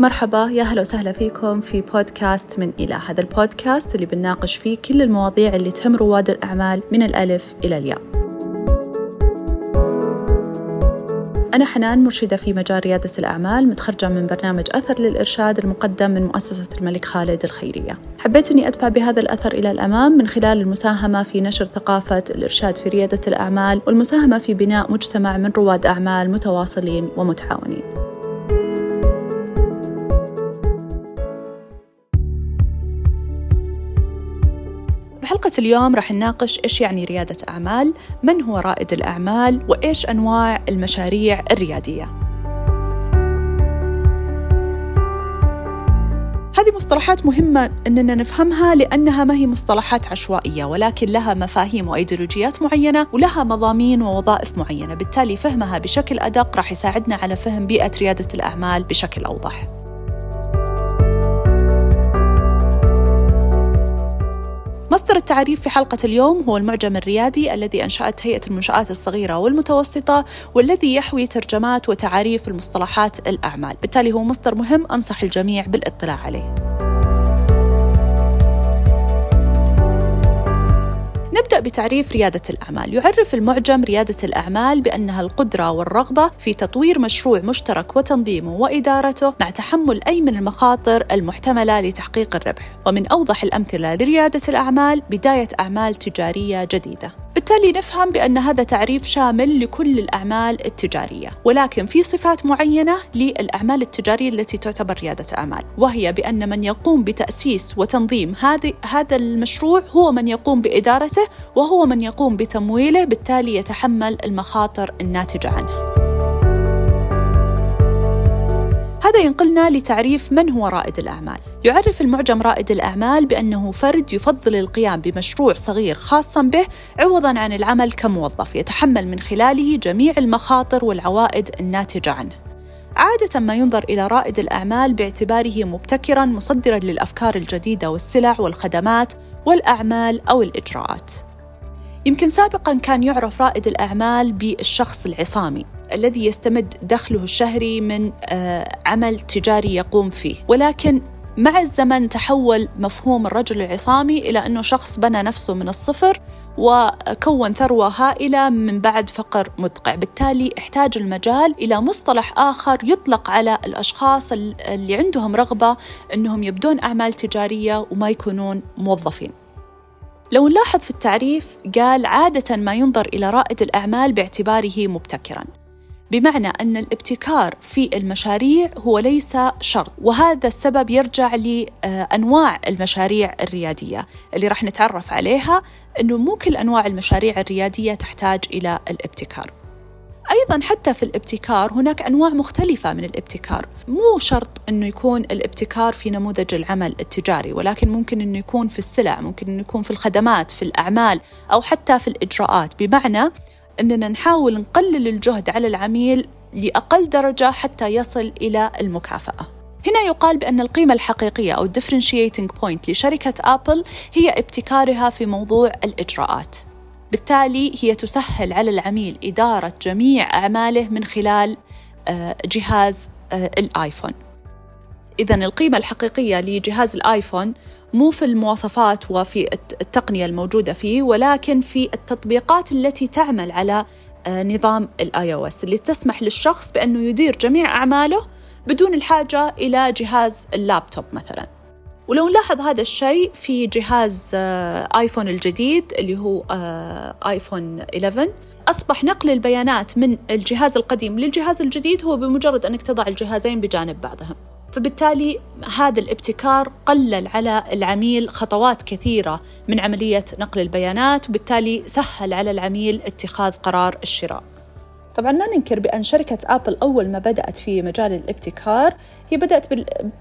مرحبا يا هلا وسهلا فيكم في بودكاست من إلى هذا البودكاست اللي بنناقش فيه كل المواضيع اللي تهم رواد الأعمال من الألف إلى الياء. أنا حنان مرشدة في مجال ريادة الأعمال متخرجة من برنامج أثر للإرشاد المقدم من مؤسسة الملك خالد الخيرية. حبيت أني أدفع بهذا الأثر إلى الأمام من خلال المساهمة في نشر ثقافة الإرشاد في ريادة الأعمال والمساهمة في بناء مجتمع من رواد أعمال متواصلين ومتعاونين. اليوم راح نناقش إيش يعني ريادة أعمال، من هو رائد الأعمال، وإيش أنواع المشاريع الريادية. هذه مصطلحات مهمة أننا نفهمها لأنها ما هي مصطلحات عشوائية ولكن لها مفاهيم وأيديولوجيات معينة ولها مضامين ووظائف معينة بالتالي فهمها بشكل أدق راح يساعدنا على فهم بيئة ريادة الأعمال بشكل أوضح التعريف في حلقة اليوم هو المعجم الريادي الذي أنشأت هيئة المنشآت الصغيرة والمتوسطة والذي يحوي ترجمات وتعاريف المصطلحات الأعمال. بالتالي هو مصدر مهم أنصح الجميع بالإطلاع عليه. نبدأ بتعريف ريادة الأعمال. يعرف المعجم ريادة الأعمال بأنها القدرة والرغبة في تطوير مشروع مشترك وتنظيمه وإدارته مع تحمل أي من المخاطر المحتملة لتحقيق الربح. ومن أوضح الأمثلة لريادة الأعمال بداية أعمال تجارية جديدة. بالتالي نفهم بأن هذا تعريف شامل لكل الأعمال التجارية ولكن في صفات معينة للأعمال التجارية التي تعتبر ريادة أعمال وهي بأن من يقوم بتأسيس وتنظيم هذا المشروع هو من يقوم بإدارته وهو من يقوم بتمويله بالتالي يتحمل المخاطر الناتجة عنه. هذا ينقلنا لتعريف من هو رائد الأعمال. يعرف المعجم رائد الأعمال بأنه فرد يفضل القيام بمشروع صغير خاصا به عوضا عن العمل كموظف يتحمل من خلاله جميع المخاطر والعوائد الناتجة عنه. عادة ما ينظر إلى رائد الأعمال باعتباره مبتكرا مصدرا للأفكار الجديدة والسلع والخدمات والأعمال أو الإجراءات. يمكن سابقا كان يعرف رائد الأعمال بالشخص العصامي الذي يستمد دخله الشهري من آه، عمل تجاري يقوم فيه. ولكن مع الزمن تحول مفهوم الرجل العصامي إلى أنه شخص بنى نفسه من الصفر وكون ثروة هائلة من بعد فقر مدقع. بالتالي احتاج المجال إلى مصطلح آخر يطلق على الأشخاص اللي عندهم رغبة أنهم يبدون أعمال تجارية وما يكونون موظفين. لو نلاحظ في التعريف قال عادة ما ينظر إلى رائد الأعمال باعتباره مبتكراً. بمعنى أن الابتكار في المشاريع هو ليس شرط وهذا السبب يرجع لأنواع المشاريع الريادية اللي راح نتعرف عليها أنه مو كل أنواع المشاريع الريادية تحتاج إلى الابتكار. أيضا حتى في الابتكار هناك أنواع مختلفة من الابتكار. مو شرط أنه يكون الابتكار في نموذج العمل التجاري ولكن ممكن أنه يكون في السلع ممكن أنه يكون في الخدمات في الأعمال أو حتى في الإجراءات. بمعنى أننا نحاول نقلل الجهد على العميل لأقل درجة حتى يصل إلى المكافأة. هنا يقال بأن القيمة الحقيقية أو differentiating point لشركة أبل هي ابتكارها في موضوع الإجراءات. بالتالي هي تسهل على العميل إدارة جميع أعماله من خلال آه، جهاز آه، الآيفون. إذا القيمة الحقيقية لجهاز الآيفون مو في المواصفات وفي التقنية الموجودة فيه ولكن في التطبيقات التي تعمل على آه، نظام ال iOS اللي تسمح للشخص بأنه يدير جميع أعماله بدون الحاجة إلى جهاز اللابتوب مثلا. ولو نلاحظ هذا الشيء في جهاز iPhone آه، الجديد اللي هو iPhone آه، 11 أصبح نقل البيانات من الجهاز القديم للجهاز الجديد هو بمجرد أنك تضع الجهازين بجانب بعضهم. فبالتالي هذا الابتكار قلل على العميل خطوات كثيرة من عملية نقل البيانات وبالتالي سهل على العميل اتخاذ قرار الشراء. طبعا ما ننكر بأن شركة أبل أول ما بدأت في مجال الابتكار هي بدأت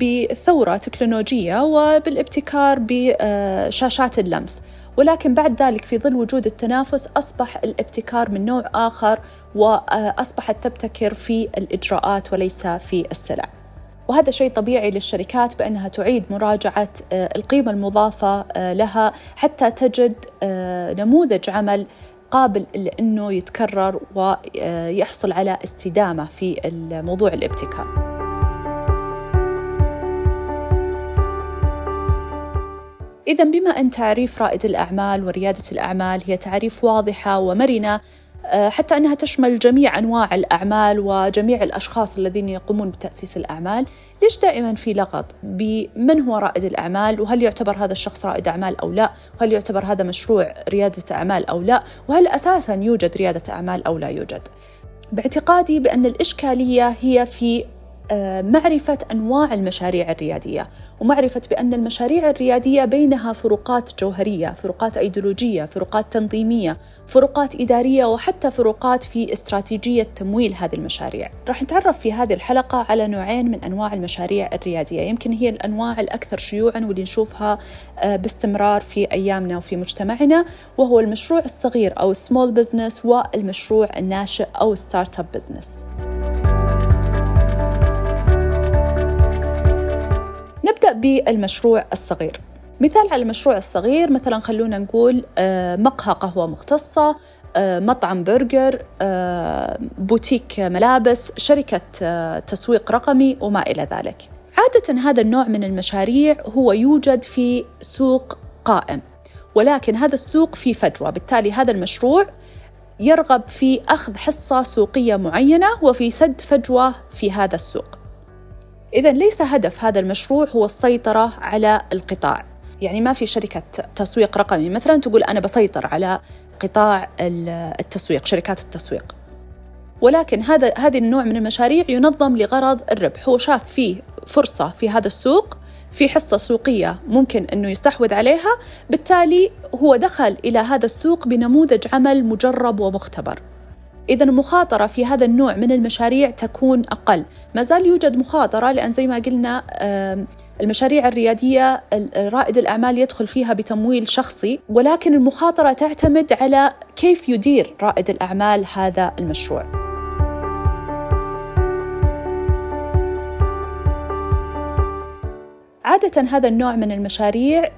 بثورة تكنولوجية وبالابتكار بشاشات اللمس. ولكن بعد ذلك في ظل وجود التنافس أصبح الابتكار من نوع آخر وأصبحت تبتكر في الإجراءات وليس في السلع. وهذا شيء طبيعي للشركات بأنها تعيد مراجعة آه، القيمة المضافة آه، لها حتى تجد آه، نموذج عمل قابل لأنه يتكرر ويحصل على استدامة في موضوع الابتكار. إذا بما أن تعريف رائد الأعمال وريادة الأعمال هي تعريف واضحة ومرنة حتى أنها تشمل جميع أنواع الأعمال وجميع الأشخاص الذين يقومون بتأسيس الأعمال. ليش دائما في لغط بمن هو رائد الأعمال؟ وهل يعتبر هذا الشخص رائد أعمال أو لا؟ وهل يعتبر هذا مشروع ريادة أعمال أو لا؟ وهل أساسا يوجد ريادة أعمال أو لا يوجد؟ باعتقادي بأن الإشكالية هي في آه، معرفة أنواع المشاريع الريادية ومعرفة بأن المشاريع الريادية بينها فروقات جوهرية فروقات أيديولوجية فروقات تنظيمية فروقات إدارية وحتى فروقات في استراتيجية تمويل هذه المشاريع. راح نتعرف في هذه الحلقة على نوعين من أنواع المشاريع الريادية. يمكن هي الأنواع الأكثر شيوعا واللي نشوفها آه، باستمرار في أيامنا وفي مجتمعنا وهو المشروع الصغير أو small business والمشروع الناشئ أو startup business نبدأ بالمشروع الصغير. مثال على المشروع الصغير مثلا خلونا نقول آه، مقهى قهوة مختصة آه، مطعم برجر آه، بوتيك ملابس شركة تسويق رقمي وما إلى ذلك. عادة هذا النوع من المشاريع هو يوجد في سوق قائم ولكن هذا السوق في فجوة. بالتالي هذا المشروع يرغب في أخذ حصة سوقية معينة وفي سد فجوة في هذا السوق. إذا ليس هدف هذا المشروع هو السيطرة على القطاع. يعني ما في شركة تسويق رقمي مثلا تقول أنا بسيطر على قطاع التسويق شركات التسويق. ولكن هذا هذه النوع من المشاريع ينظم لغرض الربح. هو شاف فيه فرصة في هذا السوق في حصة سوقية ممكن أنه يستحوذ عليها بالتالي هو دخل إلى هذا السوق بنموذج عمل مجرب ومختبر. إذا المخاطرة في هذا النوع من المشاريع تكون أقل. ما زال يوجد مخاطرة لأن زي ما قلنا المشاريع الريادية رائد الأعمال يدخل فيها بتمويل شخصي ولكن المخاطرة تعتمد على كيف يدير رائد الأعمال هذا المشروع. عادة هذا النوع من المشاريع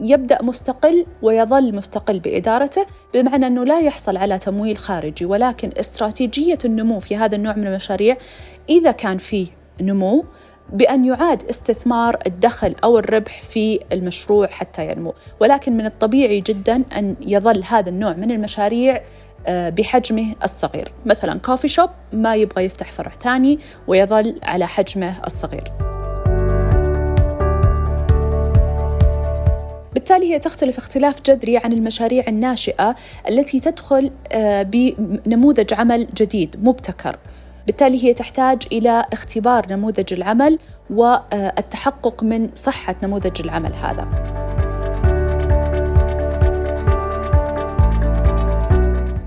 يبدأ مستقل ويظل مستقل بإدارته بمعنى أنه لا يحصل على تمويل خارجي ولكن استراتيجية النمو في هذا النوع من المشاريع إذا كان فيه نمو بأن يعاد استثمار الدخل أو الربح في المشروع حتى ينمو. ولكن من الطبيعي جدا أن يظل هذا النوع من المشاريع آه، بحجمه الصغير. مثلا كوفي شوب ما يبغى يفتح فرع ثاني ويظل على حجمه الصغير. بالتالي هي تختلف اختلاف جذري عن المشاريع الناشئة التي تدخل آه، بنموذج عمل جديد مبتكر. بالتالي هي تحتاج إلى اختبار نموذج العمل والتحقق من صحة نموذج العمل هذا.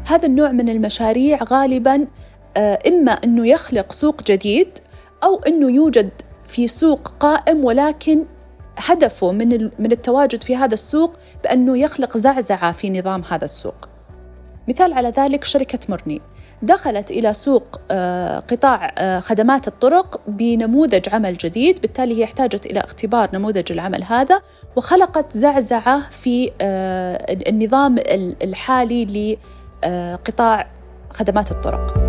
هذا النوع من المشاريع غالبا آه، إما أنه يخلق سوق جديد أو أنه يوجد في سوق قائم ولكن هدفه من من التواجد في هذا السوق بأنه يخلق زعزعة في نظام هذا السوق. مثال على ذلك شركة مرني دخلت إلى سوق آه، قطاع آه، خدمات الطرق بنموذج عمل جديد، بالتالي هي احتاجت إلى اختبار نموذج العمل هذا وخلقت زعزعة في آه، النظام الحالي لقطاع خدمات الطرق.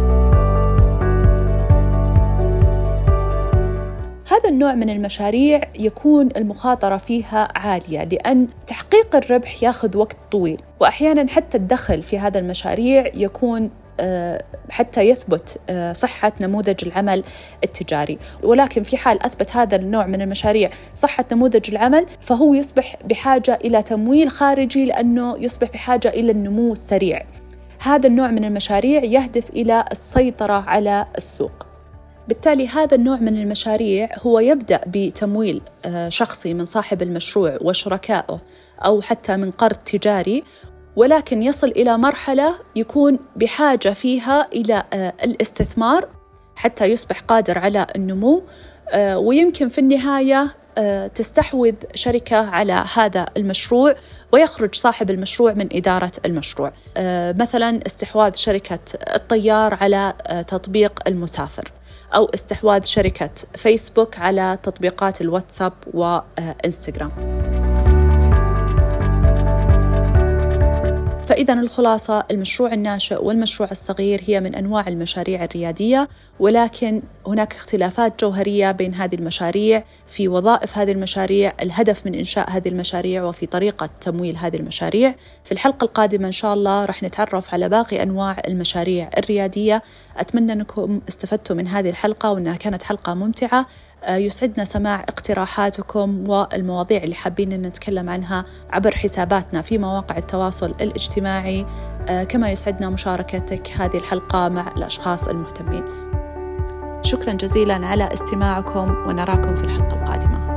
النوع من المشاريع يكون المخاطرة فيها عالية لأن تحقيق الربح ياخذ وقت طويل. وأحيانا حتى الدخل في هذا المشاريع يكون آه، حتى يثبت آه، صحة نموذج العمل التجاري. ولكن في حال أثبت هذا النوع من المشاريع صحة نموذج العمل فهو يصبح بحاجة إلى تمويل خارجي لأنه يصبح بحاجة إلى النمو السريع. هذا النوع من المشاريع يهدف إلى السيطرة على السوق. بالتالي هذا النوع من المشاريع هو يبدأ بتمويل آه، شخصي من صاحب المشروع وشركائه أو حتى من قرض تجاري ولكن يصل إلى مرحلة يكون بحاجة فيها إلى آه، الاستثمار حتى يصبح قادر على النمو آه، ويمكن في النهاية تستحوذ شركة على هذا المشروع ويخرج صاحب المشروع من إدارة المشروع. مثلا استحواذ شركة الطيار على تطبيق المسافر. أو استحواذ شركة فيسبوك على تطبيقات الواتساب وإنستغرام. فإذا الخلاصة المشروع الناشئ والمشروع الصغير هي من أنواع المشاريع الريادية ولكن هناك اختلافات جوهرية بين هذه المشاريع في وظائف هذه المشاريع الهدف من إنشاء هذه المشاريع وفي طريقة تمويل هذه المشاريع. في الحلقة القادمة إن شاء الله رح نتعرف على باقي أنواع المشاريع الريادية. أتمنى أنكم استفدتوا من هذه الحلقة وأنها كانت حلقة ممتعة. يسعدنا سماع اقتراحاتكم والمواضيع اللي حابين أن نتكلم عنها عبر حساباتنا في مواقع التواصل الاجتماعي. آه، كما يسعدنا مشاركتك هذه الحلقة مع الأشخاص المهتمين. شكرا جزيلا على استماعكم ونراكم في الحلقة القادمة.